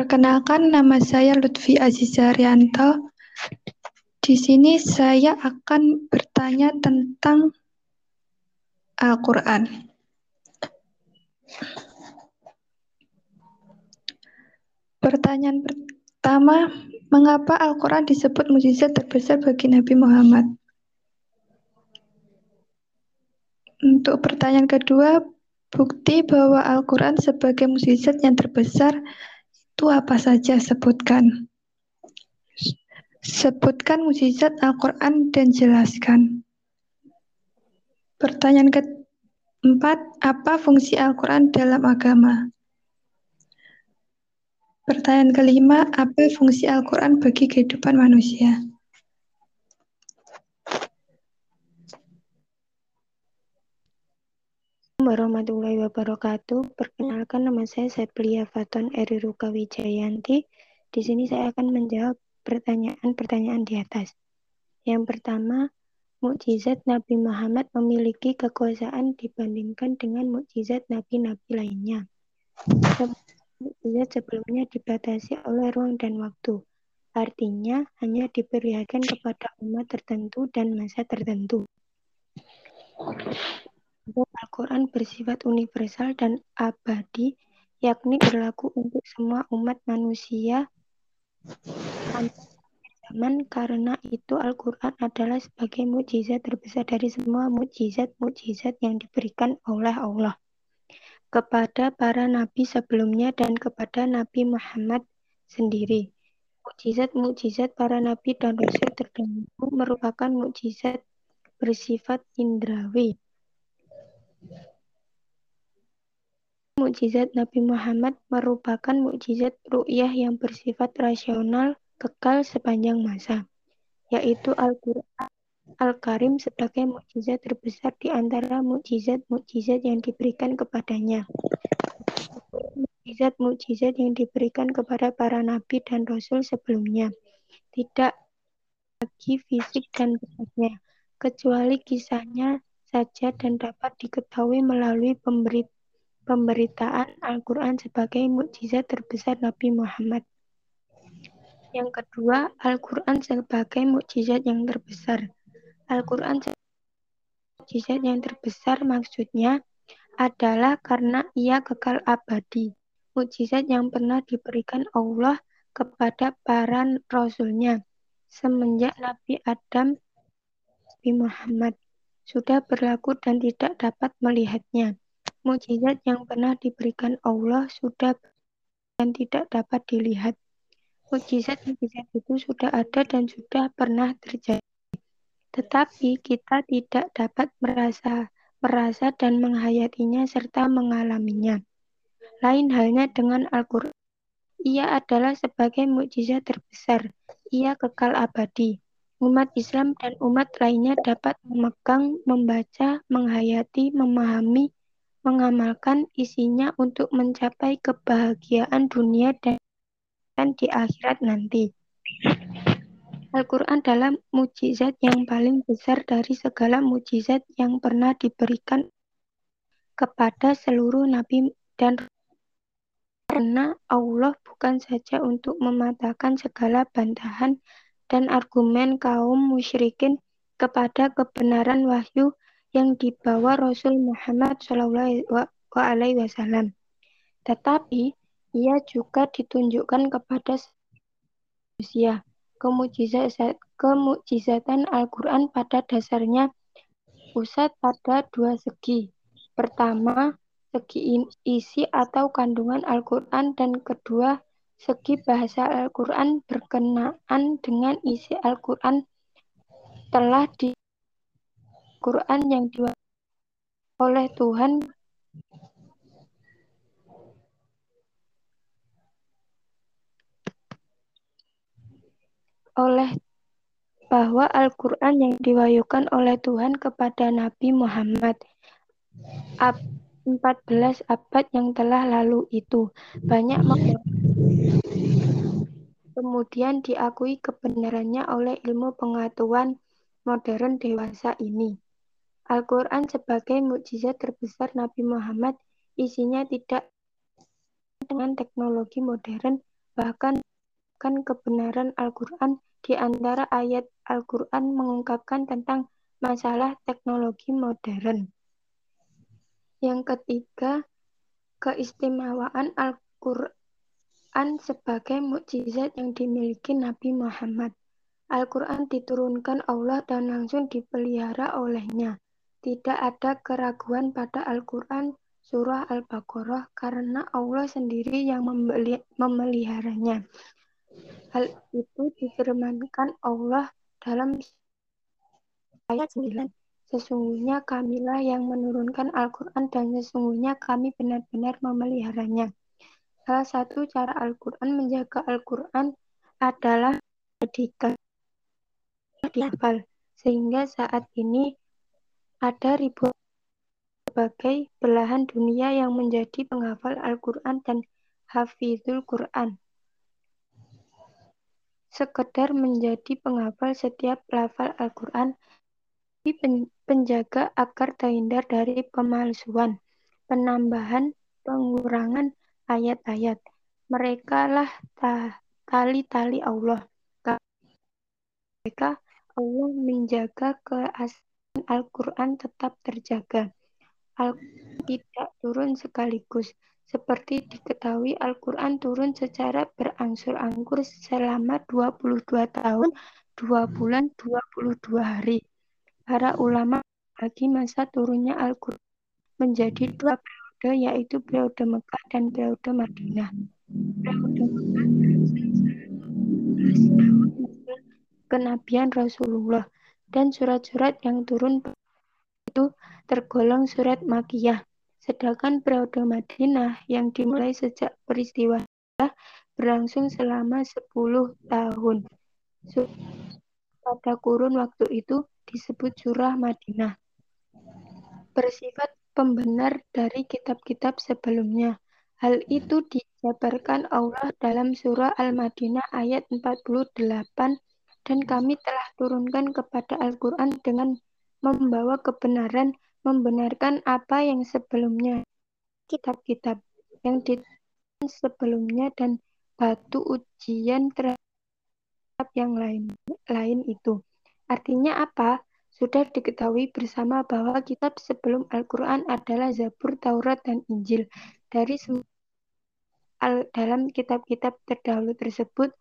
Perkenalkan, nama saya Lutfi Azizarianto. Di sini saya akan bertanya tentang Al-Quran. Pertanyaan pertama, mengapa Al-Quran disebut mujizat terbesar bagi Nabi Muhammad? Untuk pertanyaan kedua, bukti bahwa Al-Quran sebagai mujizat yang terbesar itu apa saja sebutkan. Sebutkan mukjizat Al-Quran dan jelaskan. Pertanyaan keempat, apa fungsi Al-Quran dalam agama? Pertanyaan kelima, apa fungsi Al-Quran bagi kehidupan manusia? Warahmatullahi wabarakatuh. Perkenalkan nama saya Seplia Faton Eriruka Wijayanti. Di sini saya akan menjawab pertanyaan-pertanyaan di atas. Yang pertama, mukjizat Nabi Muhammad memiliki kekuasaan dibandingkan dengan mukjizat nabi-nabi lainnya. Mukjizat sebelumnya dibatasi oleh ruang dan waktu. Artinya hanya diperlihatkan kepada umat tertentu dan masa tertentu. Al-Quran bersifat universal dan abadi, yakni berlaku untuk semua umat manusia zaman karena itu Al-Quran adalah sebagai mukjizat terbesar dari semua mukjizat-mukjizat yang diberikan oleh Allah kepada para nabi sebelumnya dan kepada Nabi Muhammad sendiri. Mukjizat-mukjizat para nabi dan rasul terdahulu merupakan mukjizat bersifat indrawi Mukjizat Nabi Muhammad merupakan mukjizat ru'yah yang bersifat rasional kekal sepanjang masa, yaitu Al-Quran Al-Karim sebagai mukjizat terbesar di antara mukjizat-mukjizat yang diberikan kepadanya. Mukjizat-mukjizat yang diberikan kepada para nabi dan rasul sebelumnya tidak lagi fisik dan bentuknya, kecuali kisahnya saja dan dapat diketahui melalui pemberitaan Al-Quran sebagai mukjizat terbesar Nabi Muhammad. Yang kedua, Al-Quran sebagai mukjizat yang terbesar. Al-Quran mukjizat yang terbesar maksudnya adalah karena ia kekal abadi. Mukjizat yang pernah diberikan Allah kepada para rasulnya semenjak Nabi Adam Nabi Muhammad sudah berlaku dan tidak dapat melihatnya. Mukjizat yang pernah diberikan Allah sudah dan tidak dapat dilihat. Mukjizat-mukjizat itu sudah ada dan sudah pernah terjadi. Tetapi kita tidak dapat merasa merasa dan menghayatinya serta mengalaminya. Lain halnya dengan Al-Quran. Ia adalah sebagai mukjizat terbesar. Ia kekal abadi umat Islam dan umat lainnya dapat memegang, membaca, menghayati, memahami, mengamalkan isinya untuk mencapai kebahagiaan dunia dan di akhirat nanti. Al-Quran adalah mujizat yang paling besar dari segala mujizat yang pernah diberikan kepada seluruh nabi dan karena Allah bukan saja untuk mematahkan segala bantahan dan argumen kaum musyrikin kepada kebenaran wahyu yang dibawa Rasul Muhammad SAW. Tetapi ia juga ditunjukkan kepada manusia. Kemujizat, kemujizatan Al-Quran pada dasarnya pusat pada dua segi. Pertama, segi isi atau kandungan Al-Quran dan kedua, segi bahasa Al-Quran berkenaan dengan isi Al-Quran telah di Quran yang di oleh Tuhan. Oleh bahwa Al-Quran yang diwahyukan oleh Tuhan kepada Nabi Muhammad. Ab 14 abad yang telah lalu itu. Banyak kemudian diakui kebenarannya oleh ilmu pengetahuan modern dewasa ini. Al-Quran sebagai mukjizat terbesar Nabi Muhammad isinya tidak dengan teknologi modern bahkan kebenaran Al-Quran di antara ayat Al-Quran mengungkapkan tentang masalah teknologi modern. Yang ketiga, keistimewaan Al-Quran sebagai mukjizat yang dimiliki Nabi Muhammad. Al-Quran diturunkan Allah dan langsung dipelihara olehnya. Tidak ada keraguan pada Al-Quran surah Al-Baqarah karena Allah sendiri yang memeliharanya. Hal itu difirmankan Allah dalam ayat 9. Sesungguhnya kamilah yang menurunkan Al-Quran dan sesungguhnya kami benar-benar memeliharanya. Salah satu cara Al-Quran menjaga Al-Quran adalah jadikan dihafal. Sehingga saat ini ada ribuan berbagai belahan dunia yang menjadi penghafal Al-Quran dan hafizul Quran. Sekedar menjadi penghafal setiap lafal Al-Quran, penjaga agar terhindar dari pemalsuan, penambahan, pengurangan ayat-ayat. Mereka lah tali-tali Allah. Mereka Allah menjaga keaslian Al-Quran tetap terjaga. Al-Quran tidak turun sekaligus. Seperti diketahui Al-Quran turun secara berangsur-angsur selama 22 tahun, 2 bulan, 22 hari. Para ulama bagi masa turunnya Al-Quran menjadi dua periode, yaitu periode Mekah dan periode Madinah. Periode Mekah tahun kenabian Rasulullah dan surat-surat yang turun itu tergolong surat Makiyah. Sedangkan periode Madinah yang dimulai sejak peristiwa berlangsung selama 10 tahun. Pada kurun waktu itu disebut surah Madinah. Bersifat pembenar dari kitab-kitab sebelumnya. Hal itu dijabarkan Allah dalam surah Al-Madinah ayat 48 dan kami telah turunkan kepada Al-Quran dengan membawa kebenaran, membenarkan apa yang sebelumnya, kitab-kitab yang di sebelumnya dan batu ujian terhadap yang lain lain itu. Artinya apa? Sudah diketahui bersama bahwa kitab sebelum Al-Quran adalah Zabur, Taurat, dan Injil. Dari dalam kitab-kitab terdahulu tersebut,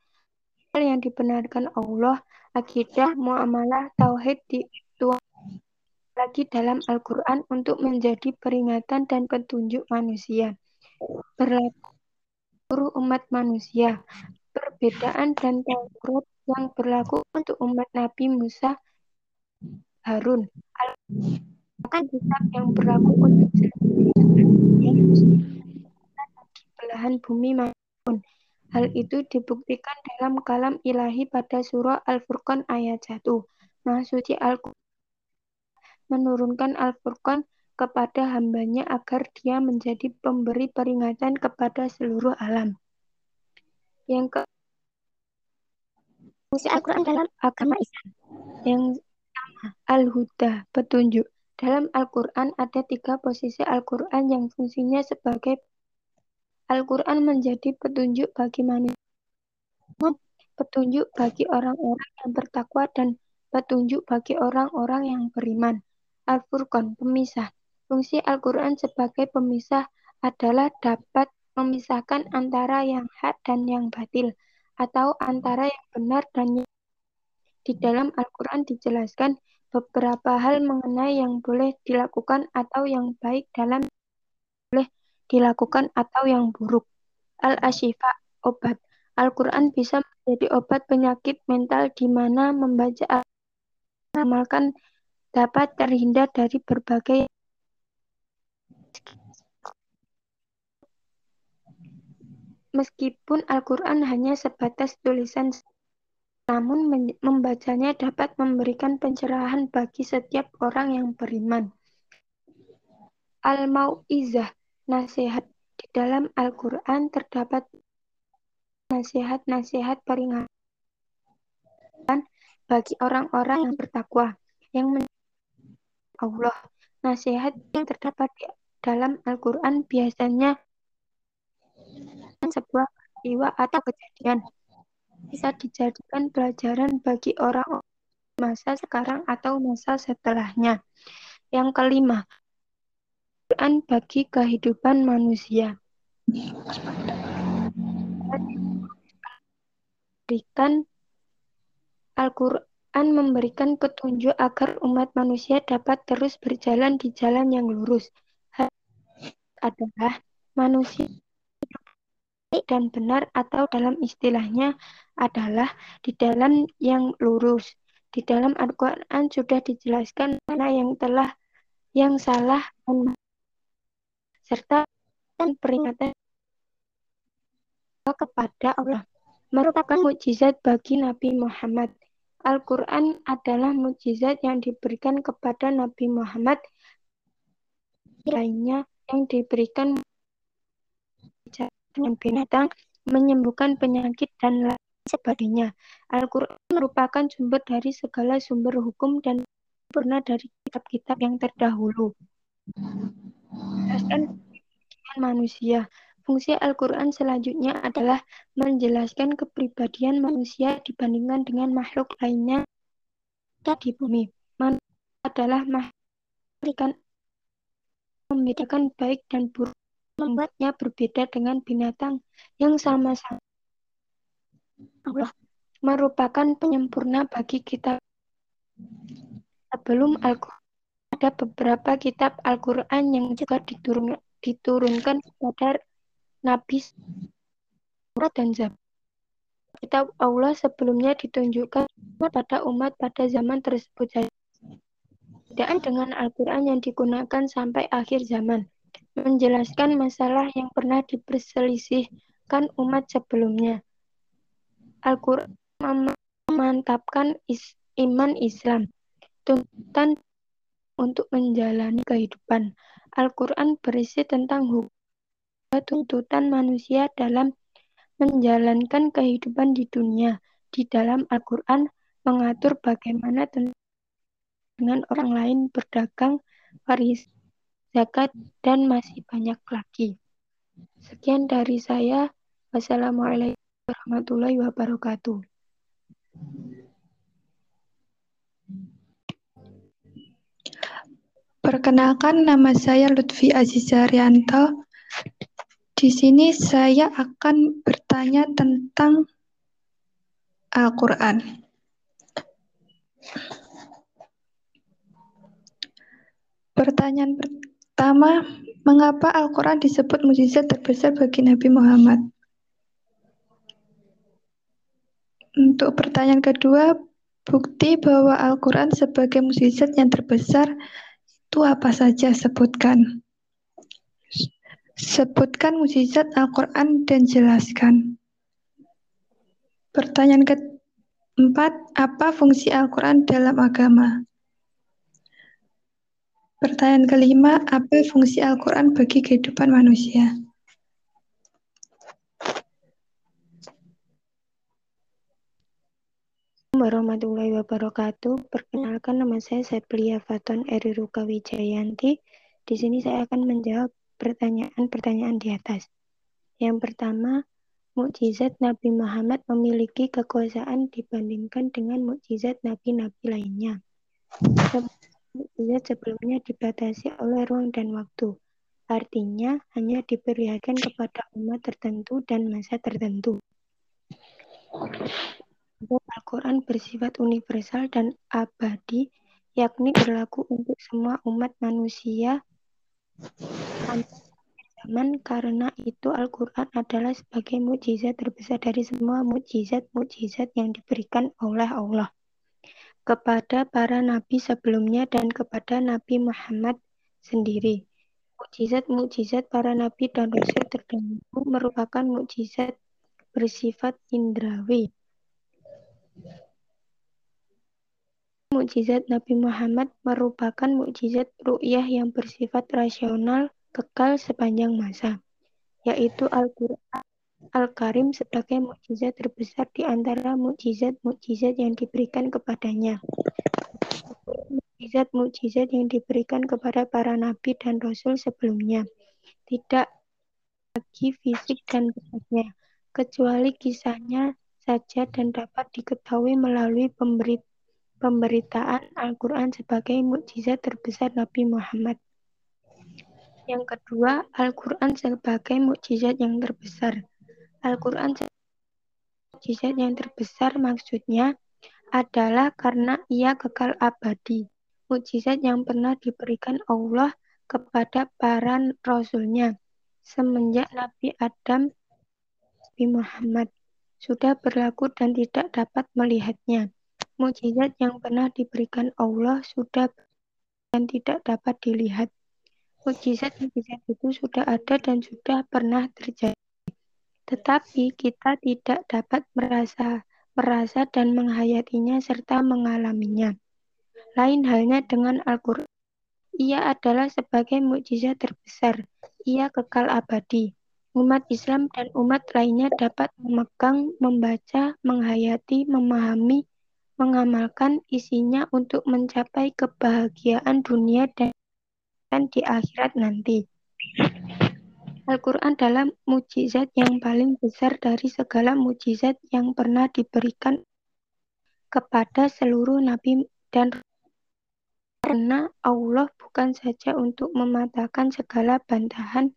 yang dibenarkan Allah, akidah, muamalah, tauhid dituang lagi dalam Al-Quran untuk menjadi peringatan dan petunjuk manusia. Berlaku seluruh umat manusia. Perbedaan dan Taurat yang berlaku untuk umat Nabi Musa Harun. Al-Quran kitab yang berlaku untuk belahan bumi maupun. Hal itu dibuktikan dalam kalam ilahi pada surah Al-Furqan ayat 1. Maksudnya Al-Quran menurunkan Al-Furqan kepada hambanya agar dia menjadi pemberi peringatan kepada seluruh alam. Yang ke fungsi Al-Quran dalam agama Islam. Yang pertama, Al-Huda, petunjuk. Dalam Al-Quran ada tiga posisi Al-Quran yang fungsinya sebagai Al-Quran menjadi petunjuk bagi manusia, petunjuk bagi orang-orang yang bertakwa, dan petunjuk bagi orang-orang yang beriman. Al-Furqan, pemisah. Fungsi Al-Quran sebagai pemisah adalah dapat memisahkan antara yang hak dan yang batil, atau antara yang benar dan yang di dalam Al-Quran dijelaskan beberapa hal mengenai yang boleh dilakukan atau yang baik dalam dilakukan atau yang buruk. Al-Ashifa, obat. Al-Quran bisa menjadi obat penyakit mental di mana membaca amalkan dapat terhindar dari berbagai Meskipun Al-Quran hanya sebatas tulisan, namun membacanya dapat memberikan pencerahan bagi setiap orang yang beriman. Al-Mau'izah, nasihat. Di dalam Al-Quran terdapat nasihat-nasihat peringatan bagi orang-orang yang bertakwa, yang Allah. Nasihat yang terdapat di dalam Al-Quran biasanya sebuah peristiwa atau kejadian bisa dijadikan pelajaran bagi orang masa sekarang atau masa setelahnya. Yang kelima, Quran bagi kehidupan manusia. Berikan Al-Quran memberikan petunjuk agar umat manusia dapat terus berjalan di jalan yang lurus. Adalah manusia dan benar atau dalam istilahnya adalah di dalam yang lurus. Di dalam Al-Quran sudah dijelaskan mana yang telah yang salah dan serta peringatan kepada Allah merupakan mukjizat bagi Nabi Muhammad. Al-Quran adalah mukjizat yang diberikan kepada Nabi Muhammad lainnya yang diberikan dengan binatang, menyembuhkan penyakit, dan lain sebagainya. Al-Quran merupakan sumber dari segala sumber hukum dan pernah dari kitab-kitab yang terdahulu. Dan manusia. Fungsi Al-Quran selanjutnya adalah menjelaskan kepribadian manusia dibandingkan dengan makhluk lainnya di bumi. Manusia adalah makhluk membedakan baik dan buruk, membuatnya berbeda dengan binatang yang sama-sama Allah merupakan penyempurna bagi kita. Sebelum Al-Quran ada beberapa kitab Al-Quran yang juga diturunkan kepada Nabi Surat dan Zabur. Kitab Allah sebelumnya ditunjukkan pada umat pada zaman tersebut. Bedaan dengan Al-Quran yang digunakan sampai akhir zaman. Menjelaskan masalah yang pernah diperselisihkan umat sebelumnya. Al-Quran memantapkan is iman Islam. Tuntutan untuk menjalani kehidupan. Al-Quran berisi tentang hukum tuntutan manusia dalam menjalankan kehidupan di dunia. Di dalam Al-Quran mengatur bagaimana dengan orang lain berdagang, waris, zakat, dan masih banyak lagi. Sekian dari saya. Wassalamualaikum warahmatullahi wabarakatuh. Perkenalkan nama saya Lutfi Azizarianto. Di sini saya akan bertanya tentang Al-Quran. Pertanyaan pertama, mengapa Al-Quran disebut mujizat terbesar bagi Nabi Muhammad? Untuk pertanyaan kedua, bukti bahwa Al-Quran sebagai mujizat yang terbesar itu apa saja? Sebutkan. Sebutkan mukjizat Al-Quran dan jelaskan. Pertanyaan keempat, apa fungsi Al-Quran dalam agama? Pertanyaan kelima, apa fungsi Al-Quran bagi kehidupan manusia? Warahmatullahi wabarakatuh. Perkenalkan nama saya Seplia Faton Eri Ruka Wijayanti. Di sini saya akan menjawab pertanyaan-pertanyaan di atas. Yang pertama, mukjizat Nabi Muhammad memiliki kekuasaan dibandingkan dengan mukjizat nabi-nabi lainnya. Mukjizat sebelumnya dibatasi oleh ruang dan waktu. Artinya hanya diperlihatkan kepada umat tertentu dan masa tertentu. Al-Quran bersifat universal dan abadi, yakni berlaku untuk semua umat manusia zaman karena itu Al-Quran adalah sebagai mukjizat terbesar dari semua mukjizat-mukjizat yang diberikan oleh Allah kepada para nabi sebelumnya dan kepada Nabi Muhammad sendiri. Mukjizat-mukjizat para nabi dan rasul terdahulu merupakan mukjizat bersifat indrawi. Mukjizat Nabi Muhammad merupakan mukjizat ru'yah yang bersifat rasional kekal sepanjang masa, yaitu Al-Quran Al-Karim sebagai mukjizat terbesar di antara mukjizat-mukjizat yang diberikan kepadanya. Mukjizat-mukjizat yang diberikan kepada para nabi dan rasul sebelumnya tidak bagi fisik dan bentuknya. kecuali kisahnya saja dan dapat diketahui melalui pemberi, pemberitaan Al-Quran sebagai mukjizat terbesar Nabi Muhammad. Yang kedua, Al-Quran sebagai mukjizat yang terbesar. Al-Quran mukjizat yang terbesar maksudnya adalah karena ia kekal abadi. Mukjizat yang pernah diberikan Allah kepada para rasulnya semenjak Nabi Adam Nabi Muhammad sudah berlaku dan tidak dapat melihatnya. Mukjizat yang pernah diberikan Allah sudah dan tidak dapat dilihat. Mukjizat-mukjizat itu sudah ada dan sudah pernah terjadi. Tetapi kita tidak dapat merasa merasa dan menghayatinya serta mengalaminya. Lain halnya dengan Al-Quran. Ia adalah sebagai mukjizat terbesar. Ia kekal abadi. Umat Islam dan umat lainnya dapat memegang, membaca, menghayati, memahami, mengamalkan isinya untuk mencapai kebahagiaan dunia dan di akhirat nanti. Al-Quran adalah mujizat yang paling besar dari segala mujizat yang pernah diberikan kepada seluruh nabi dan karena Allah bukan saja untuk mematahkan segala bantahan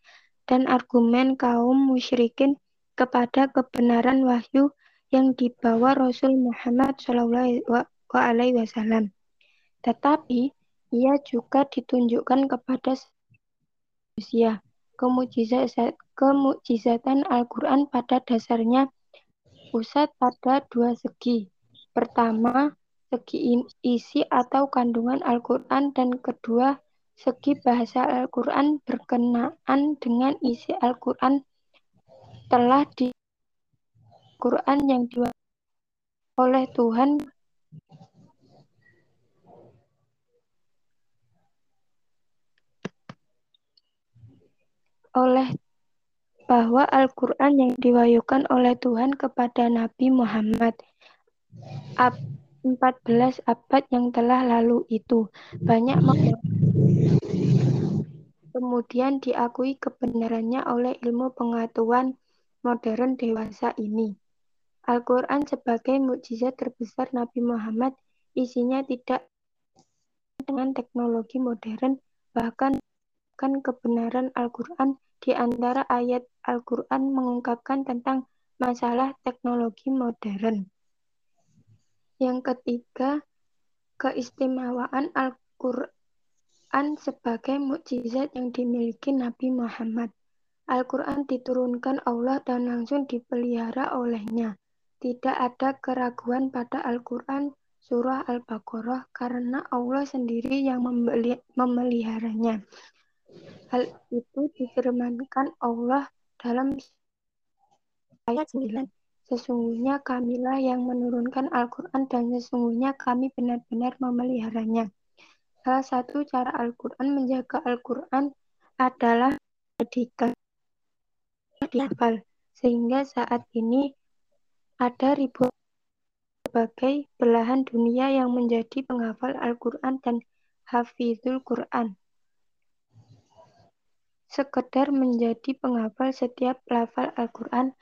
dan argumen kaum musyrikin kepada kebenaran wahyu yang dibawa Rasul Muhammad SAW, tetapi ia juga ditunjukkan kepada manusia. Kemujizatan Al-Quran pada dasarnya pusat pada dua segi. Pertama, segi isi atau kandungan Al-Quran dan kedua, segi bahasa Al-Quran berkenaan dengan isi Al-Quran telah di Quran yang diwakili oleh Tuhan. Oleh bahwa Al-Quran yang diwahyukan oleh Tuhan kepada Nabi Muhammad 14 abad yang telah lalu itu banyak kemudian diakui kebenarannya oleh ilmu pengetahuan modern dewasa ini. Al-Quran sebagai mukjizat terbesar Nabi Muhammad isinya tidak dengan teknologi modern bahkan kan kebenaran Al-Quran di antara ayat Al-Quran mengungkapkan tentang masalah teknologi modern. Yang ketiga, keistimewaan Al-Quran sebagai mukjizat yang dimiliki Nabi Muhammad. Al-Quran diturunkan Allah dan langsung dipelihara olehnya. Tidak ada keraguan pada Al-Quran surah Al-Baqarah karena Allah sendiri yang memeliharanya. Hal itu difirmankan Allah dalam ayat 9. Sesungguhnya kamilah yang menurunkan Al-Quran dan sesungguhnya kami benar-benar memeliharanya. Salah satu cara Al-Quran menjaga Al-Quran adalah jadikan dihafal. Sehingga saat ini ada ribuan berbagai belahan dunia yang menjadi penghafal Al-Quran dan hafizul Quran sekedar menjadi penghafal setiap lafal Al-Quran,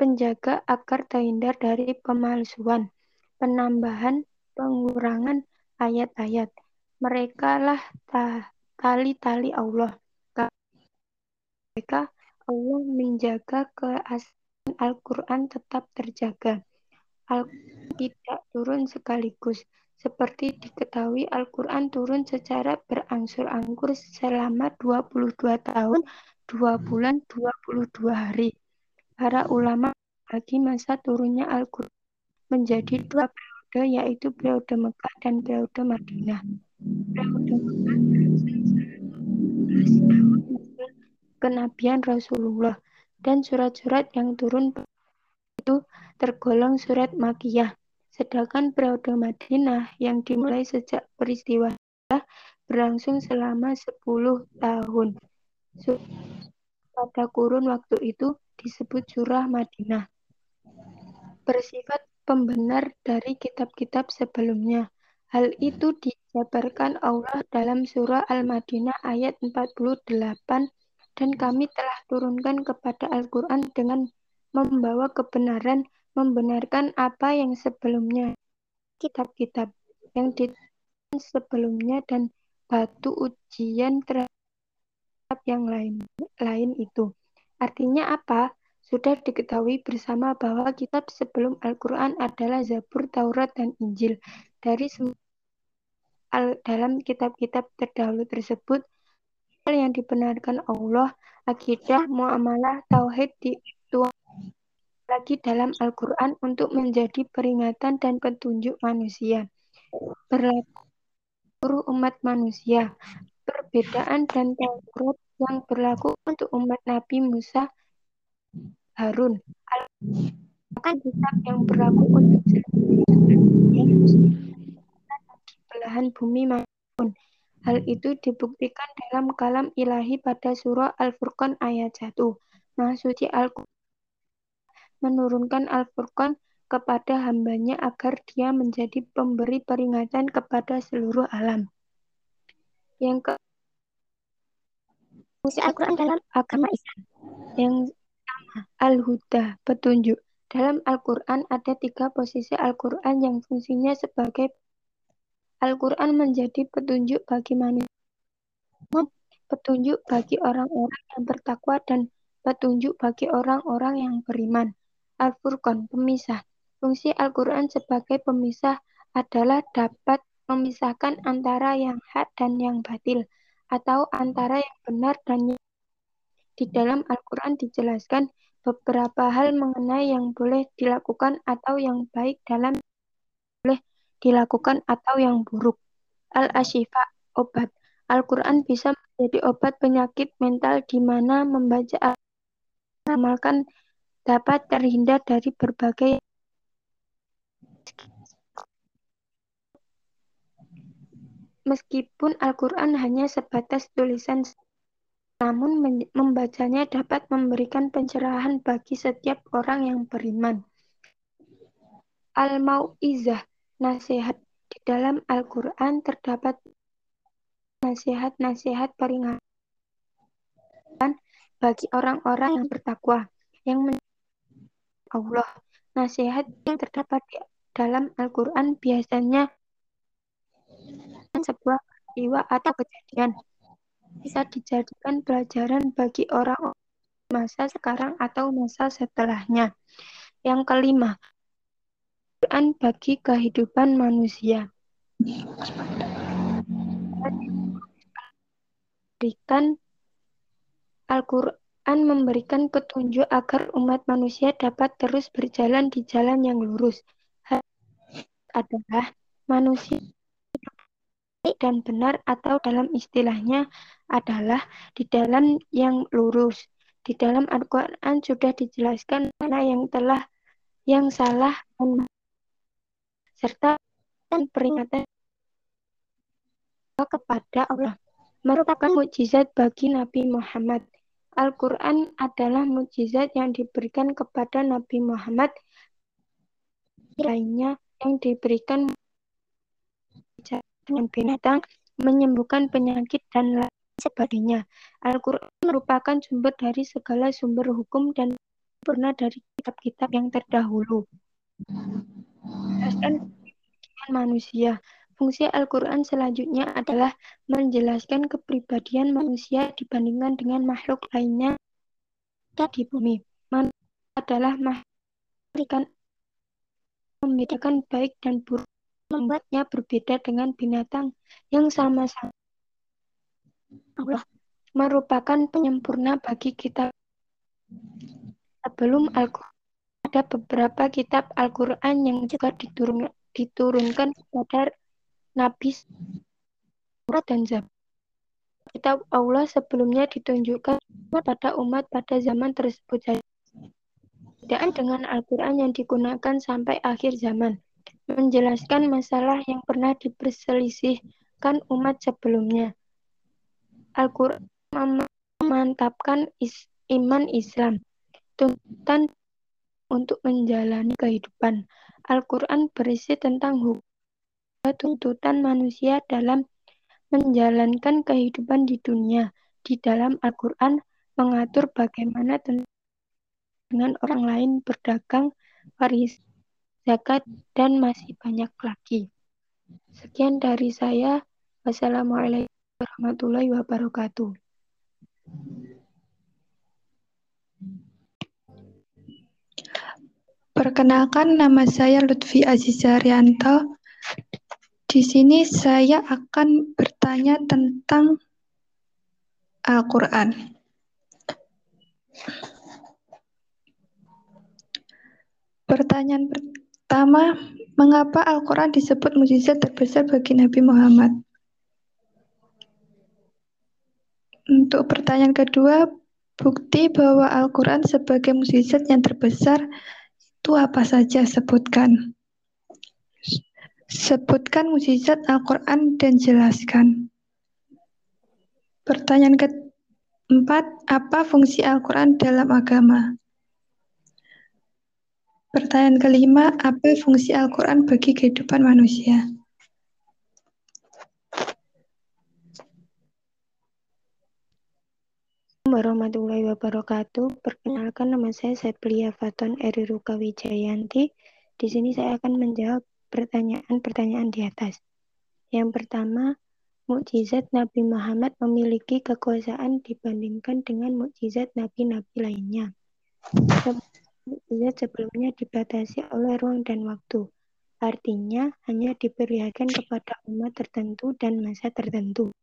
penjaga agar terhindar dari pemalsuan, penambahan, pengurangan ayat-ayat. Mereka lah tali-tali Allah. Mereka Allah menjaga keaslian Al-Quran tetap terjaga. Al-Quran tidak turun sekaligus, seperti diketahui, Al-Quran turun secara berangsur-angsur selama 22 tahun, 2 bulan, 22 hari. Para ulama bagi masa turunnya Al-Quran menjadi dua periode, yaitu periode Mekah dan periode Madinah. Periode Mekah tahun kenabian Rasulullah dan surat-surat yang turun itu tergolong surat Makiyah Sedangkan periode Madinah yang dimulai sejak peristiwa berlangsung selama 10 tahun. Pada kurun waktu itu disebut surah Madinah. Bersifat pembenar dari kitab-kitab sebelumnya. Hal itu dijabarkan Allah dalam surah Al-Madinah ayat 48 dan kami telah turunkan kepada Al-Quran dengan membawa kebenaran, membenarkan apa yang sebelumnya, kitab-kitab yang ditulis sebelumnya dan batu ujian terhadap yang lain, lain itu. Artinya apa? Sudah diketahui bersama bahwa kitab sebelum Al-Quran adalah Zabur, Taurat, dan Injil. Dari dalam kitab-kitab terdahulu tersebut, hal yang dibenarkan Allah, akidah, muamalah, tauhid dituang lagi dalam Al-Quran untuk menjadi peringatan dan petunjuk manusia. Berlaku umat manusia. Perbedaan dan Taurat yang berlaku untuk umat Nabi Musa Harun. Al kitab yang berlaku untuk belahan bumi maupun hal itu dibuktikan dalam kalam ilahi pada surah Al-Furqan ayat 1. Maha suci al menurunkan Al-Furqan kepada hambanya agar dia menjadi pemberi peringatan kepada seluruh alam. Yang ke fungsi Al-Quran dalam agama Islam. Yang Al-Huda, petunjuk. Dalam Al-Quran ada tiga posisi Al-Quran yang fungsinya sebagai Al-Quran menjadi petunjuk bagi manusia, petunjuk bagi orang-orang yang bertakwa dan petunjuk bagi orang-orang yang beriman. Al-Furqan, pemisah. Fungsi Al-Quran sebagai pemisah adalah dapat memisahkan antara yang hak dan yang batil, atau antara yang benar dan yang di dalam Al-Quran dijelaskan beberapa hal mengenai yang boleh dilakukan atau yang baik dalam boleh dilakukan atau yang buruk. Al-Ashifa, obat. Al-Quran bisa menjadi obat penyakit mental di mana membaca amalkan dapat terhindar dari berbagai Meskipun Al-Quran hanya sebatas tulisan namun membacanya dapat memberikan pencerahan bagi setiap orang yang beriman. Al-Mau'izah, nasihat. Di dalam Al-Quran terdapat nasihat-nasihat peringatan bagi orang-orang yang bertakwa, yang Allah. Nasihat yang terdapat di dalam Al-Quran biasanya sebuah peristiwa atau kejadian bisa dijadikan pelajaran bagi orang masa sekarang atau masa setelahnya. Yang kelima, Quran bagi kehidupan manusia. Berikan Al-Quran memberikan petunjuk agar umat manusia dapat terus berjalan di jalan yang lurus. Adalah manusia dan benar atau dalam istilahnya adalah di dalam yang lurus. Di dalam Al-Quran sudah dijelaskan mana yang telah yang salah dan serta peringatan kepada Allah merupakan mukjizat bagi Nabi Muhammad. Al-Quran adalah mukjizat yang diberikan kepada Nabi Muhammad lainnya yang diberikan dengan binatang, menyembuhkan penyakit, dan lain sebagainya. Al-Quran merupakan sumber dari segala sumber hukum dan pernah dari kitab-kitab yang terdahulu. Jelaskan manusia. Fungsi Al-Quran selanjutnya adalah menjelaskan kepribadian manusia dibandingkan dengan makhluk lainnya di bumi. Manusia adalah makhluk membedakan baik dan buruk membuatnya berbeda dengan binatang yang sama-sama Allah merupakan penyempurna bagi kita. Sebelum Al-Quran, ada beberapa kitab Al-Quran yang juga diturun, diturunkan kepada Nabi Surat dan Zabur. Kitab Allah sebelumnya ditunjukkan pada umat pada zaman tersebut. Tidak dengan Al-Quran yang digunakan sampai akhir zaman menjelaskan masalah yang pernah diperselisihkan umat sebelumnya. Al-Quran memantapkan is iman Islam, tuntutan untuk menjalani kehidupan. Al-Quran berisi tentang hukum tuntutan manusia dalam menjalankan kehidupan di dunia. Di dalam Al-Quran mengatur bagaimana dengan orang lain berdagang, waris, zakat, dan masih banyak lagi. Sekian dari saya. Wassalamualaikum warahmatullahi wabarakatuh. Perkenalkan, nama saya Lutfi Aziza Rianto. Di sini saya akan bertanya tentang Al-Quran. Pertanyaan pertama, mengapa Al-Quran disebut mujizat terbesar bagi Nabi Muhammad? Untuk pertanyaan kedua, bukti bahwa Al-Quran sebagai mujizat yang terbesar itu apa saja sebutkan. Sebutkan mukjizat Al-Quran dan jelaskan. Pertanyaan keempat, apa fungsi Al-Quran dalam agama? Pertanyaan kelima, apa fungsi Al-Quran bagi kehidupan manusia? warahmatullahi wabarakatuh. Perkenalkan nama saya Seplia Faton Eriruka Wijayanti. Di sini saya akan menjawab pertanyaan-pertanyaan di atas. Yang pertama, mukjizat Nabi Muhammad memiliki kekuasaan dibandingkan dengan mukjizat nabi-nabi lainnya. Mukjizat sebelumnya dibatasi oleh ruang dan waktu. Artinya hanya diperlihatkan kepada umat tertentu dan masa tertentu.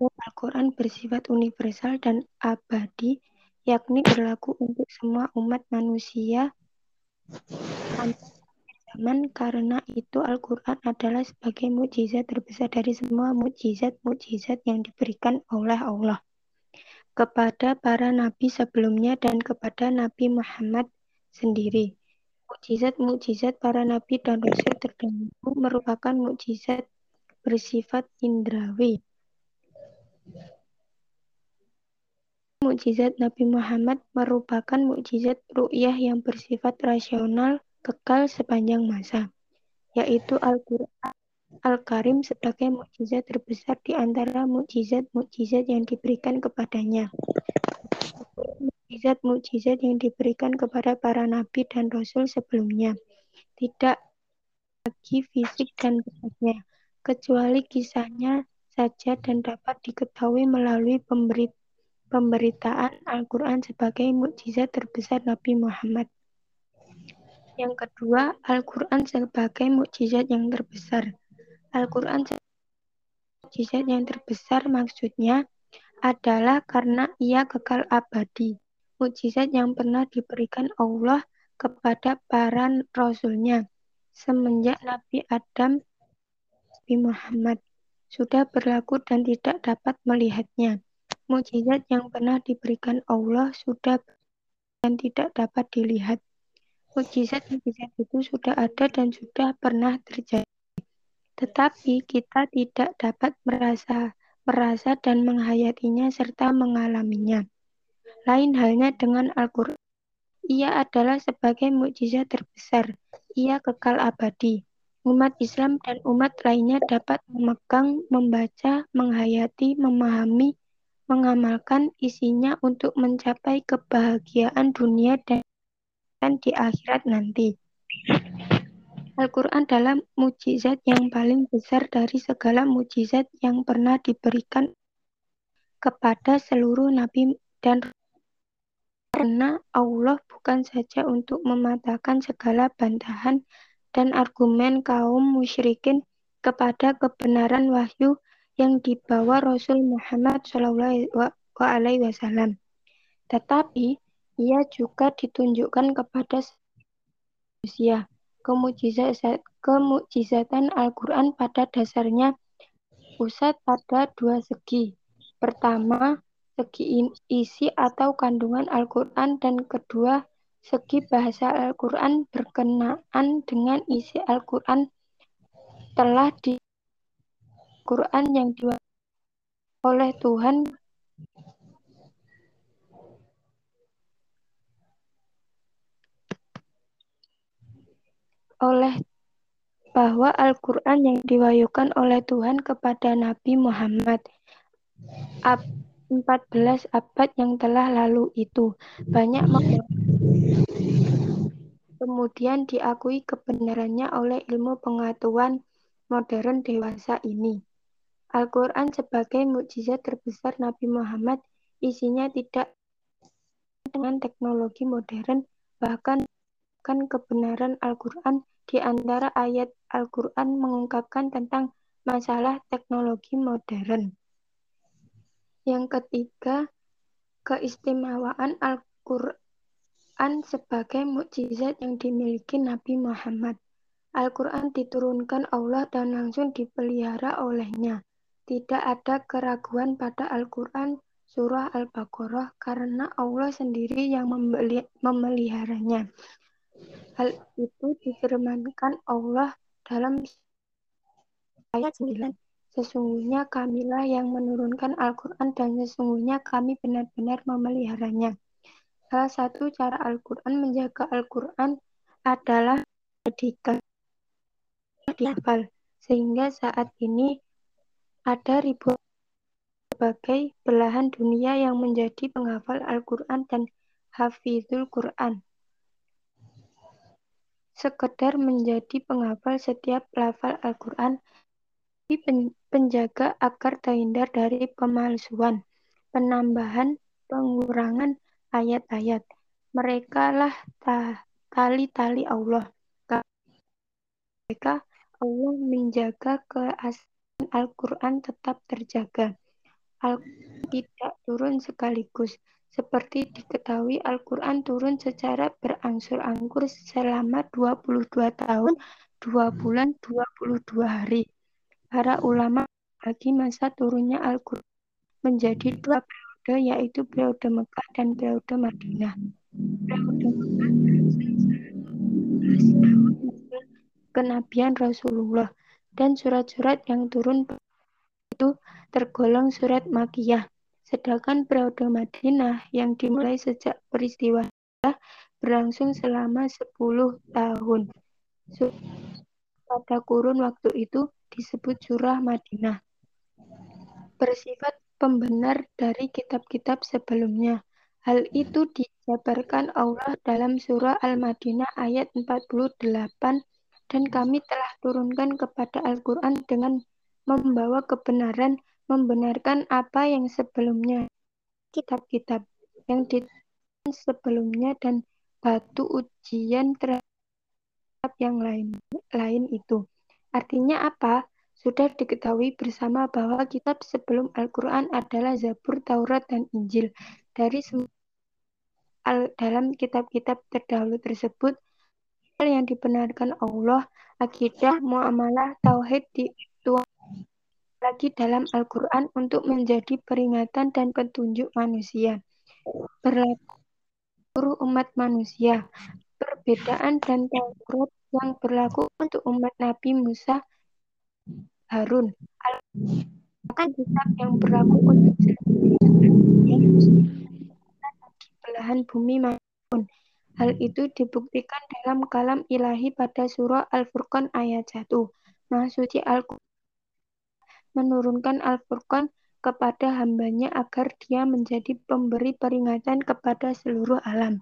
Al-Quran bersifat universal dan abadi, yakni berlaku untuk semua umat manusia zaman karena itu Al-Quran adalah sebagai mukjizat terbesar dari semua mukjizat-mukjizat yang diberikan oleh Allah kepada para nabi sebelumnya dan kepada Nabi Muhammad sendiri. Mukjizat-mukjizat para nabi dan rasul terdahulu merupakan mukjizat bersifat indrawi Mukjizat Nabi Muhammad merupakan mukjizat ru'yah yang bersifat rasional kekal sepanjang masa, yaitu Al-Quran Al-Karim sebagai mukjizat terbesar di antara mukjizat-mukjizat yang diberikan kepadanya. Mukjizat-mukjizat yang diberikan kepada para nabi dan rasul sebelumnya tidak lagi fisik dan bentuknya, kecuali kisahnya saja dan dapat diketahui melalui pemberitaan Al-Quran sebagai mukjizat terbesar Nabi Muhammad. Yang kedua, Al-Quran sebagai mukjizat yang terbesar. Al-Quran mukjizat yang terbesar maksudnya adalah karena ia kekal abadi. Mukjizat yang pernah diberikan Allah kepada para rasulnya semenjak Nabi Adam Nabi Muhammad sudah berlaku dan tidak dapat melihatnya. Mukjizat yang pernah diberikan Allah sudah dan tidak dapat dilihat. Mukjizat-mukjizat itu sudah ada dan sudah pernah terjadi. Tetapi kita tidak dapat merasa merasa dan menghayatinya serta mengalaminya. Lain halnya dengan Al-Quran. Ia adalah sebagai mukjizat terbesar. Ia kekal abadi umat Islam dan umat lainnya dapat memegang, membaca, menghayati, memahami, mengamalkan isinya untuk mencapai kebahagiaan dunia dan di akhirat nanti. Al-Quran adalah mujizat yang paling besar dari segala mujizat yang pernah diberikan kepada seluruh nabi dan karena Allah bukan saja untuk mematahkan segala bantahan dan argumen kaum musyrikin kepada kebenaran wahyu yang dibawa Rasul Muhammad SAW. Tetapi ia juga ditunjukkan kepada manusia. Kemujizat, kemujizatan Al-Quran pada dasarnya pusat pada dua segi. Pertama, segi isi atau kandungan Al-Quran dan kedua, segi bahasa Al-Quran berkenaan dengan isi Al-Quran telah di Quran yang di oleh Tuhan oleh bahwa Al-Quran yang diwahyukan oleh Tuhan kepada Nabi Muhammad 14 abad yang telah lalu itu. Banyak kemudian diakui kebenarannya oleh ilmu pengetahuan modern dewasa ini. Al-Quran sebagai mukjizat terbesar Nabi Muhammad isinya tidak dengan teknologi modern, bahkan kan kebenaran Al-Quran di antara ayat Al-Quran mengungkapkan tentang masalah teknologi modern. Yang ketiga, keistimewaan Al-Quran sebagai mukjizat yang dimiliki Nabi Muhammad. Al-Quran diturunkan Allah dan langsung dipelihara olehnya. Tidak ada keraguan pada Al-Quran surah Al-Baqarah karena Allah sendiri yang memeliharanya. Hal itu difirmankan Allah dalam ayat 9. Sesungguhnya kamilah yang menurunkan Al-Quran dan sesungguhnya kami benar-benar memeliharanya. Salah satu cara Al-Quran menjaga Al-Quran adalah jadikan dihafal. Sehingga saat ini ada ribuan sebagai belahan dunia yang menjadi penghafal Al-Quran dan hafizul Quran sekedar menjadi penghafal setiap lafal Al-Quran, penjaga agar terhindar dari pemalsuan, penambahan, pengurangan ayat-ayat. Mereka lah tali-tali Allah. Mereka Allah menjaga keaslian Al-Quran tetap terjaga. Al-Quran tidak turun sekaligus. Seperti diketahui Al-Quran turun secara berangsur-angsur selama 22 tahun, 2 bulan, 22 hari. Para ulama bagi masa turunnya Al-Quran menjadi dua periode yaitu periode Mekah dan periode Madinah. Periode Mekah tahun kenabian Rasulullah dan surat-surat yang turun itu tergolong surat Makiyah. Sedangkan periode Madinah yang dimulai sejak peristiwa berlangsung selama 10 tahun. Pada kurun waktu itu disebut surah Madinah. Bersifat pembenar dari kitab-kitab sebelumnya. Hal itu dijabarkan Allah dalam surah Al-Madinah ayat 48 dan kami telah turunkan kepada Al-Quran dengan membawa kebenaran membenarkan apa yang sebelumnya kitab-kitab yang di sebelumnya dan batu ujian terhadap yang lain lain itu. Artinya apa? Sudah diketahui bersama bahwa kitab sebelum Al-Quran adalah Zabur, Taurat, dan Injil. Dari dalam kitab-kitab terdahulu tersebut, hal yang dibenarkan Allah, akidah, muamalah, tauhid, dituang lagi dalam Al-Quran untuk menjadi peringatan dan petunjuk manusia. Berlaku umat manusia. Perbedaan dan Taurat yang berlaku untuk umat Nabi Musa Harun. Akan kitab yang berlaku untuk belahan bumi maupun. Hal itu dibuktikan dalam kalam ilahi pada surah Al-Furqan ayat 1. Maksudnya Al-Quran menurunkan Al-Furqan kepada hambanya agar dia menjadi pemberi peringatan kepada seluruh alam.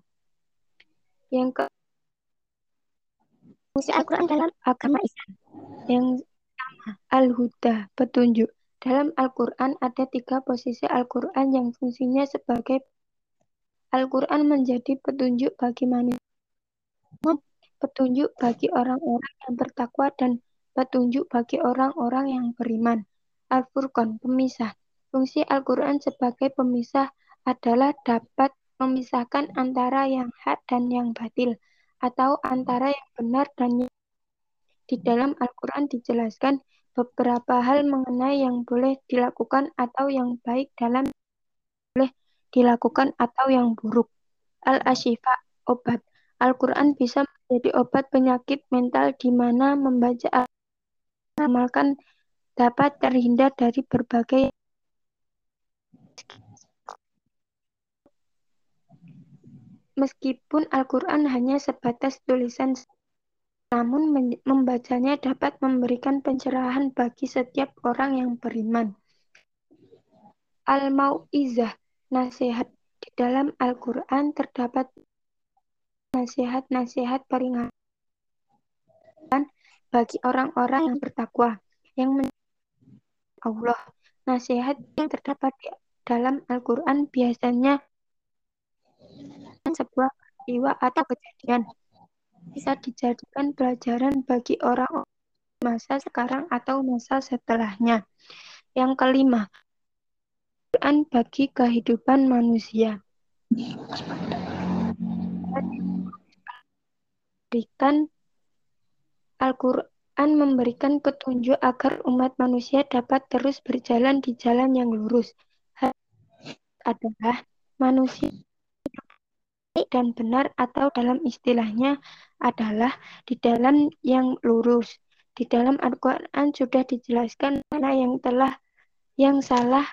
Yang ke fungsi Al-Quran dalam agama Islam. Yang pertama, Al-Huda, petunjuk. Dalam Al-Quran ada tiga posisi Al-Quran yang fungsinya sebagai Al-Quran menjadi petunjuk bagi manusia, petunjuk bagi orang-orang yang bertakwa dan petunjuk bagi orang-orang yang beriman. Al-Furqan, pemisah. Fungsi Al-Quran sebagai pemisah adalah dapat memisahkan antara yang hak dan yang batil, atau antara yang benar dan yang di dalam Al-Quran dijelaskan beberapa hal mengenai yang boleh dilakukan atau yang baik dalam boleh dilakukan atau yang buruk. Al-Ashifa, obat. Al-Quran bisa menjadi obat penyakit mental di mana membaca amalkan dapat terhindar dari berbagai Meskipun Al-Quran hanya sebatas tulisan, namun membacanya dapat memberikan pencerahan bagi setiap orang yang beriman. Al-Mau'izah, nasihat. Di dalam Al-Quran terdapat nasihat-nasihat peringatan bagi orang-orang yang bertakwa, yang Allah. Nasihat yang terdapat di dalam Al-Quran biasanya sebuah peristiwa atau kejadian bisa dijadikan pelajaran bagi orang masa sekarang atau masa setelahnya. Yang kelima, Al-Quran bagi kehidupan manusia. Berikan Al-Quran memberikan petunjuk agar umat manusia dapat terus berjalan di jalan yang lurus. Adalah manusia dan benar atau dalam istilahnya adalah di dalam yang lurus. Di dalam Al-Quran sudah dijelaskan mana yang telah yang salah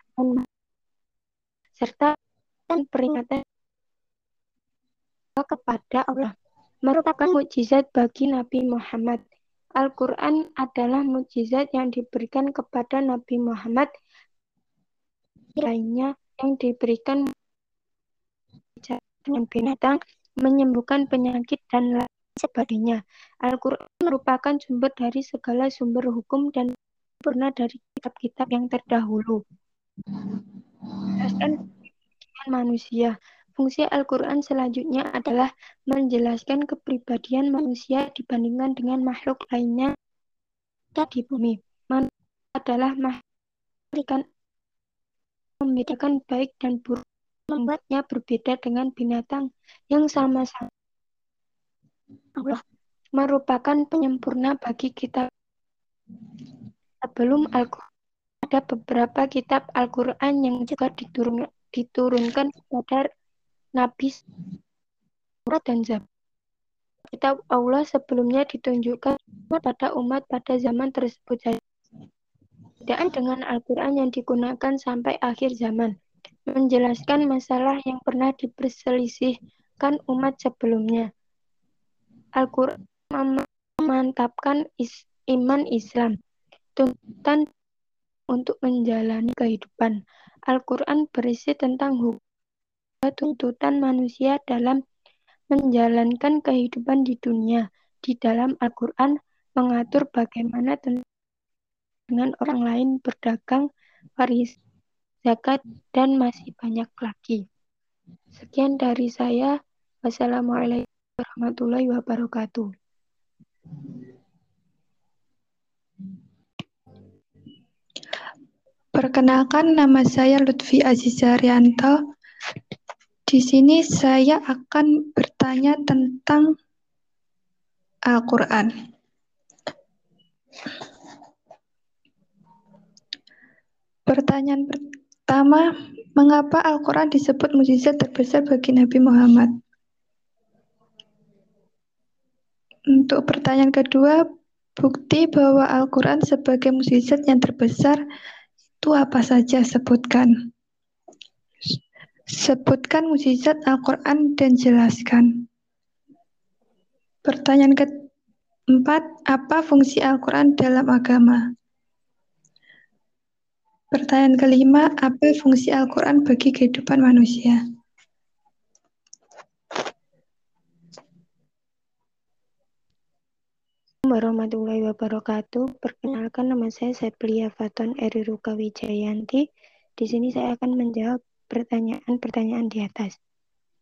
serta peringatan kepada Allah merupakan mukjizat bagi Nabi Muhammad. Al-Quran adalah mukjizat yang diberikan kepada Nabi Muhammad lainnya yang diberikan dengan binatang, menyembuhkan penyakit, dan lain sebagainya. Al-Quran merupakan sumber dari segala sumber hukum dan pernah dari kitab-kitab yang terdahulu. Dan manusia. Fungsi Al-Quran selanjutnya adalah menjelaskan kepribadian manusia dibandingkan dengan makhluk lainnya di bumi. Manusia adalah makhluk membedakan baik dan buruk, membuatnya berbeda dengan binatang yang sama-sama Allah merupakan penyempurna bagi kita. Sebelum Al-Quran, ada beberapa kitab Al-Quran yang juga diturun, diturunkan kepada Nabi Surat dan Zabur. Kitab Allah sebelumnya ditunjukkan pada umat pada zaman tersebut Tidak dengan Al-Quran yang digunakan sampai akhir zaman. Menjelaskan masalah yang pernah diperselisihkan umat sebelumnya. Al-Quran memantapkan is iman Islam. Tuntutan untuk menjalani kehidupan. Al-Quran berisi tentang hukum tuntutan manusia dalam menjalankan kehidupan di dunia. Di dalam Al-Quran mengatur bagaimana dengan orang lain berdagang, waris, zakat, dan masih banyak lagi. Sekian dari saya. Wassalamualaikum warahmatullahi wabarakatuh. Perkenalkan nama saya Lutfi Azizarianto. Di sini saya akan bertanya tentang Al-Quran. Pertanyaan pertama, mengapa Al-Quran disebut mujizat terbesar bagi Nabi Muhammad? Untuk pertanyaan kedua, bukti bahwa Al-Quran sebagai mujizat yang terbesar itu apa saja? Sebutkan. Sebutkan mukjizat Al-Quran dan jelaskan. Pertanyaan keempat, apa fungsi Al-Quran dalam agama? Pertanyaan kelima, apa fungsi Al-Quran bagi kehidupan manusia? warahmatullahi wabarakatuh. Perkenalkan nama saya Seplia Faton Eriruka Wijayanti. Di sini saya akan menjawab pertanyaan-pertanyaan di atas.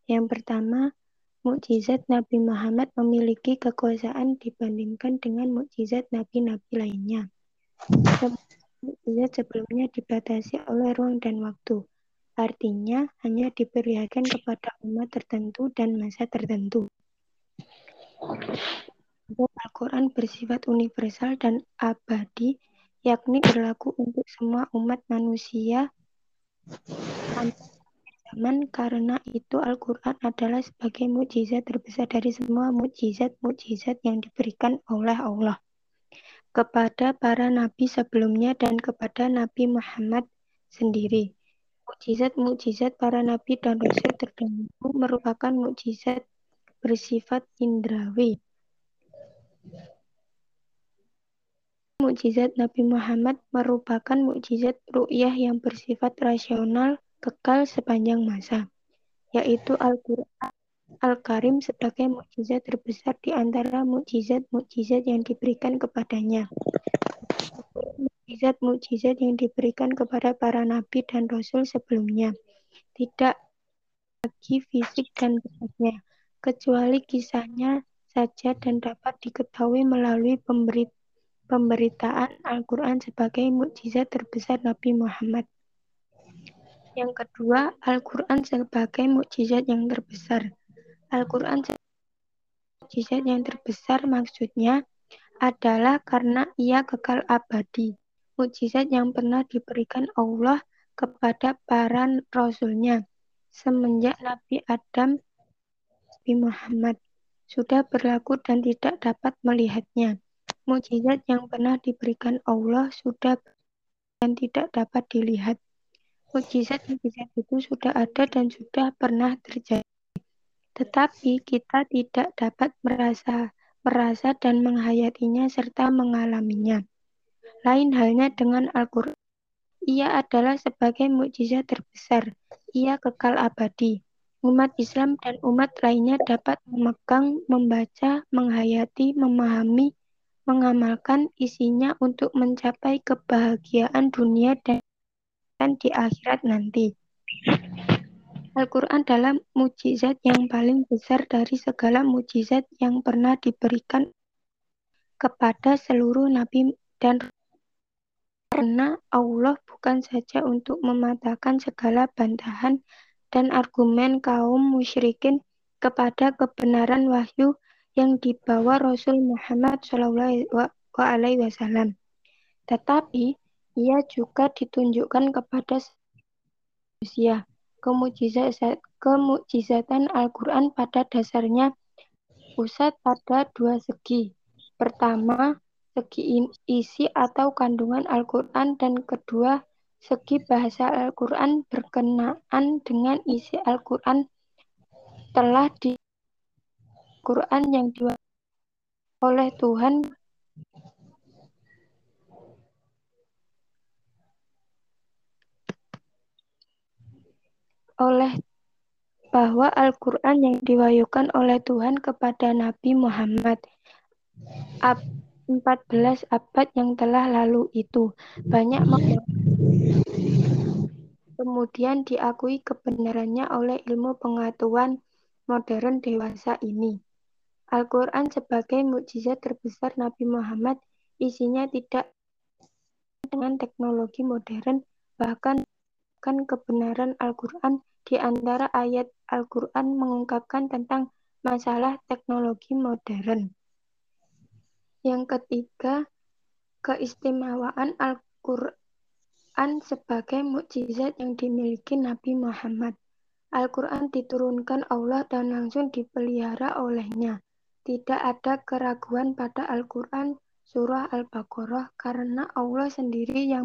Yang pertama, mukjizat Nabi Muhammad memiliki kekuasaan dibandingkan dengan mukjizat nabi-nabi lainnya. Mukjizat sebelumnya dibatasi oleh ruang dan waktu. Artinya hanya diperlihatkan kepada umat tertentu dan masa tertentu. Al-Quran bersifat universal dan abadi, yakni berlaku untuk semua umat manusia zaman karena itu Al-Quran adalah sebagai mukjizat terbesar dari semua mukjizat-mukjizat yang diberikan oleh Allah kepada para nabi sebelumnya dan kepada Nabi Muhammad sendiri. Mukjizat-mukjizat para nabi dan rasul terdahulu merupakan mukjizat bersifat indrawi. Mukjizat Nabi Muhammad merupakan mukjizat ru'yah yang bersifat rasional kekal sepanjang masa, yaitu Al-Quran Al-Karim sebagai mukjizat terbesar di antara mukjizat-mukjizat yang diberikan kepadanya. Mukjizat-mukjizat yang diberikan kepada para nabi dan rasul sebelumnya tidak lagi fisik dan bentuknya, kecuali kisahnya saja dan dapat diketahui melalui pemberi pemberitaan Al-Quran sebagai mukjizat terbesar Nabi Muhammad. Yang kedua, Al-Quran sebagai mukjizat yang terbesar. Al-Quran mukjizat yang terbesar maksudnya adalah karena ia kekal abadi. Mukjizat yang pernah diberikan Allah kepada para rasulnya semenjak Nabi Adam Nabi Muhammad sudah berlaku dan tidak dapat melihatnya. Mukjizat yang pernah diberikan Allah sudah dan tidak dapat dilihat. Mukjizat-mukjizat itu sudah ada dan sudah pernah terjadi. Tetapi kita tidak dapat merasa merasa dan menghayatinya serta mengalaminya. Lain halnya dengan Al-Quran. Ia adalah sebagai mukjizat terbesar. Ia kekal abadi. Umat Islam dan umat lainnya dapat memegang, membaca, menghayati, memahami, mengamalkan isinya untuk mencapai kebahagiaan dunia dan di akhirat nanti. Al-Quran adalah mujizat yang paling besar dari segala mujizat yang pernah diberikan kepada seluruh nabi dan karena Allah bukan saja untuk mematahkan segala bantahan dan argumen kaum musyrikin kepada kebenaran wahyu yang dibawa Rasul Muhammad SAW. Tetapi ia juga ditunjukkan kepada manusia. Kemujizatan Al-Quran pada dasarnya pusat pada dua segi. Pertama, segi isi atau kandungan Al-Quran dan kedua, segi bahasa Al-Quran berkenaan dengan isi Al-Quran telah di Quran yang diwakili oleh Tuhan. Oleh bahwa Al-Quran yang diwahyukan oleh Tuhan kepada Nabi Muhammad. Ab 14 abad yang telah lalu itu. Banyak kemudian diakui kebenarannya oleh ilmu pengetahuan modern dewasa ini. Al-Quran sebagai mukjizat terbesar Nabi Muhammad isinya tidak dengan teknologi modern, bahkan kan kebenaran Al-Quran di antara ayat Al-Quran mengungkapkan tentang masalah teknologi modern. Yang ketiga, keistimewaan Al-Quran sebagai mukjizat yang dimiliki Nabi Muhammad. Al-Quran diturunkan Allah dan langsung dipelihara olehnya. Tidak ada keraguan pada Al-Quran surah Al-Baqarah karena Allah sendiri yang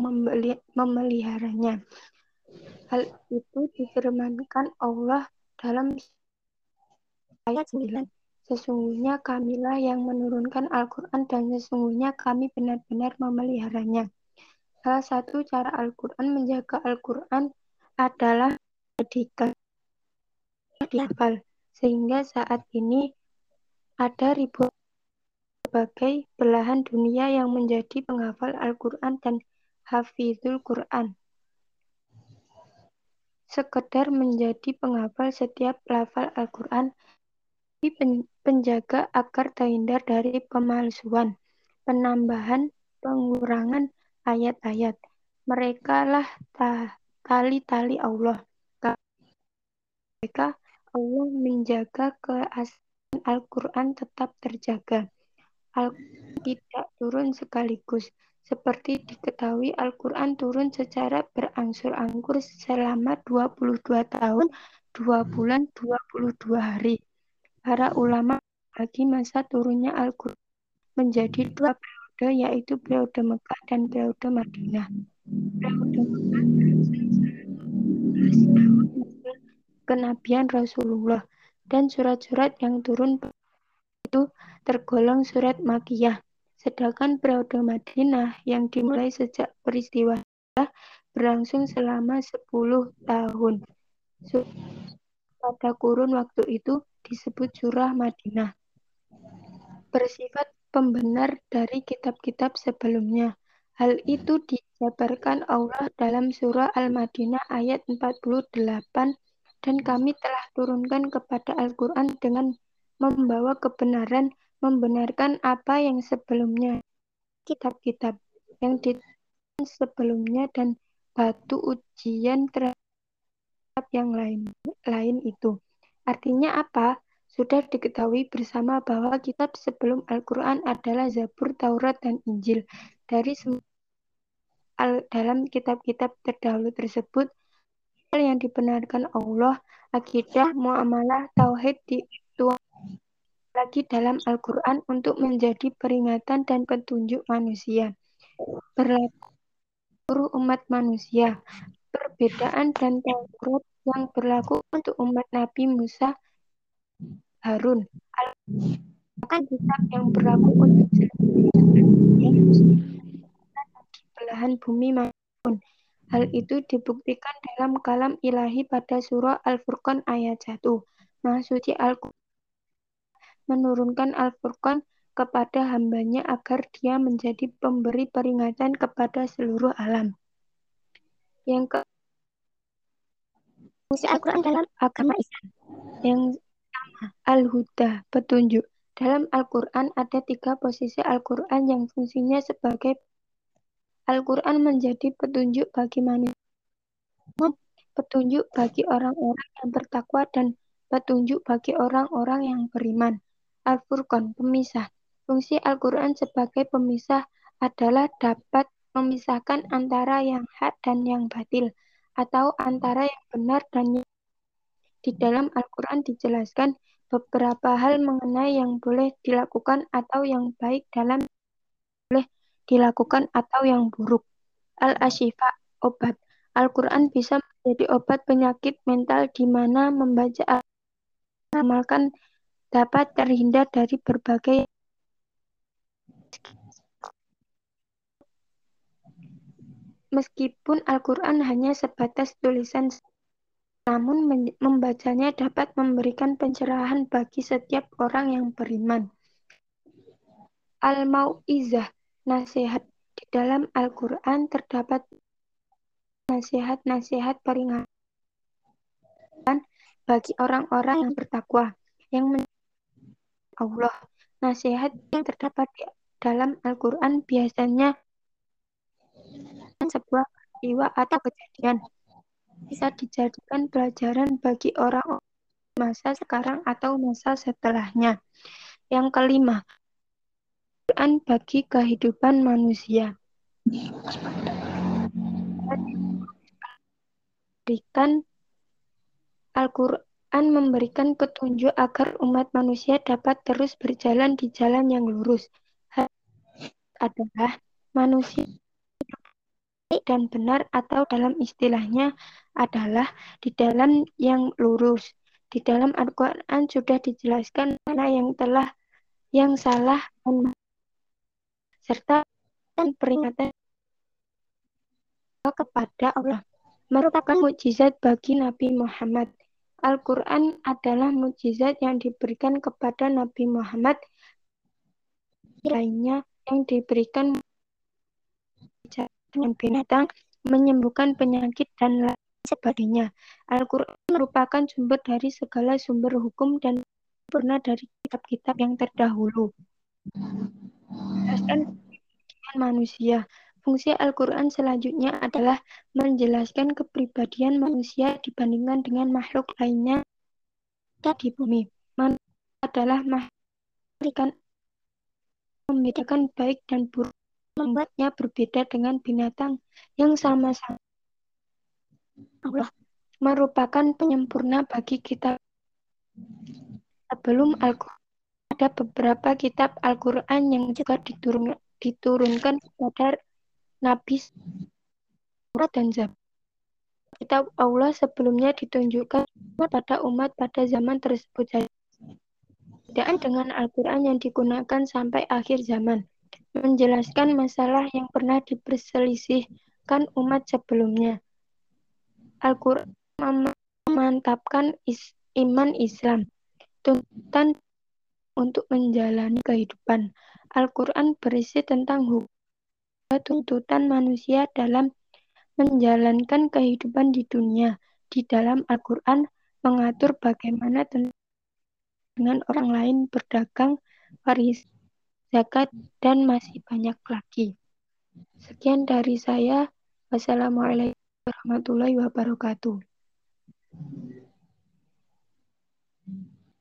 memeliharanya. Hal itu difirmankan Allah dalam ayat 9. Sesungguhnya kamilah yang menurunkan Al-Quran dan sesungguhnya kami benar-benar memeliharanya. Salah satu cara Al-Quran menjaga Al-Quran adalah jadikan dihafal. Sehingga saat ini ada ribuan berbagai belahan dunia yang menjadi penghafal Al-Quran dan hafizul Quran. Sekedar menjadi penghafal setiap lafal Al-Quran, penjaga agar terhindar dari pemalsuan, penambahan, pengurangan ayat-ayat. Mereka lah tali-tali Allah. Mereka Allah menjaga keaslian Al-Quran tetap terjaga. Al-Quran tidak turun sekaligus. Seperti diketahui Al-Quran turun secara berangsur-angsur selama 22 tahun, 2 bulan, 22 hari. Para ulama bagi masa turunnya Al-Quran menjadi dua periode yaitu periode Mekah dan periode Madinah. Periode Mekah tahun kenabian Rasulullah dan surat-surat yang turun itu tergolong surat makiyah. Sedangkan periode Madinah yang dimulai sejak peristiwa berlangsung selama 10 tahun. Pada kurun waktu itu disebut surah Madinah. Bersifat pembenar dari kitab-kitab sebelumnya. Hal itu dijabarkan Allah dalam surah Al-Madinah ayat 48 dan kami telah turunkan kepada Al-Quran dengan membawa kebenaran membenarkan apa yang sebelumnya kitab-kitab yang ditulis sebelumnya dan batu ujian terhadap yang lain lain itu. Artinya apa? Sudah diketahui bersama bahwa kitab sebelum Al-Quran adalah Zabur, Taurat, dan Injil. Dari dalam kitab-kitab terdahulu tersebut, yang dibenarkan Allah, akidah, muamalah, tauhid dituang lagi dalam Al-Quran untuk menjadi peringatan dan petunjuk manusia. Berlaku umat manusia. Perbedaan dan Taurat yang berlaku untuk umat Nabi Musa Harun. Al kitab yang berlaku untuk belahan bumi maupun. Hal itu dibuktikan dalam kalam ilahi pada surah Al-Furqan ayat 1. Maha suci Al-Quran menurunkan Al-Furqan kepada hambanya agar dia menjadi pemberi peringatan kepada seluruh alam. Yang ke fungsi Al-Quran dalam agama Islam. Yang Al-Huda, petunjuk. Dalam Al-Quran ada tiga posisi Al-Quran yang fungsinya sebagai Al-Quran menjadi petunjuk bagi manusia, petunjuk bagi orang-orang yang bertakwa dan petunjuk bagi orang-orang yang beriman. Al-Furqan, pemisah. Fungsi Al-Quran sebagai pemisah adalah dapat memisahkan antara yang hak dan yang batil, atau antara yang benar dan yang di dalam Al-Quran dijelaskan beberapa hal mengenai yang boleh dilakukan atau yang baik dalam boleh dilakukan atau yang buruk. Al-Ashifa, obat. Al-Quran bisa menjadi obat penyakit mental di mana membaca al amalkan dapat terhindar dari berbagai Meskipun Al-Quran hanya sebatas tulisan, namun membacanya dapat memberikan pencerahan bagi setiap orang yang beriman. Al-Mau'izah, nasihat. Di dalam Al-Quran terdapat nasihat-nasihat peringatan bagi orang-orang yang bertakwa, yang Allah. Nasihat yang terdapat di dalam Al-Quran biasanya sebuah peristiwa atau kejadian bisa dijadikan pelajaran bagi orang masa sekarang atau masa setelahnya. Yang kelima, Quran bagi kehidupan manusia. Berikan Al-Quran Quran memberikan petunjuk agar umat manusia dapat terus berjalan di jalan yang lurus. adalah manusia dan benar atau dalam istilahnya adalah di dalam yang lurus. Di dalam Al-Quran sudah dijelaskan mana yang telah yang salah dan serta peringatan kepada Allah merupakan mukjizat bagi Nabi Muhammad Al-Quran adalah mukjizat yang diberikan kepada Nabi Muhammad lainnya yang diberikan dengan binatang, menyembuhkan penyakit, dan lain sebagainya. Al-Quran merupakan sumber dari segala sumber hukum dan pernah dari kitab-kitab yang terdahulu. Dan manusia. Fungsi Al-Quran selanjutnya adalah menjelaskan kepribadian manusia dibandingkan dengan makhluk lainnya di bumi. Manusia adalah makhluk membedakan baik dan buruk, membuatnya berbeda dengan binatang yang sama-sama Allah merupakan penyempurna bagi kita. Sebelum Al-Quran, ada beberapa kitab Al-Quran yang juga diturun, diturunkan kepada Nabi dan Zabur. Kitab Allah sebelumnya ditunjukkan pada umat pada zaman tersebut. Bedaan dengan Al-Quran yang digunakan sampai akhir zaman. menjelaskan masalah yang pernah diperselisihkan umat sebelumnya. Al-Quran memantapkan is iman Islam, tuntutan untuk menjalani kehidupan. Al-Quran berisi tentang hukum tuntutan manusia dalam menjalankan kehidupan di dunia. Di dalam Al-Quran mengatur bagaimana dengan orang lain berdagang, waris, zakat, dan masih banyak lagi. Sekian dari saya. Wassalamualaikum warahmatullahi wabarakatuh.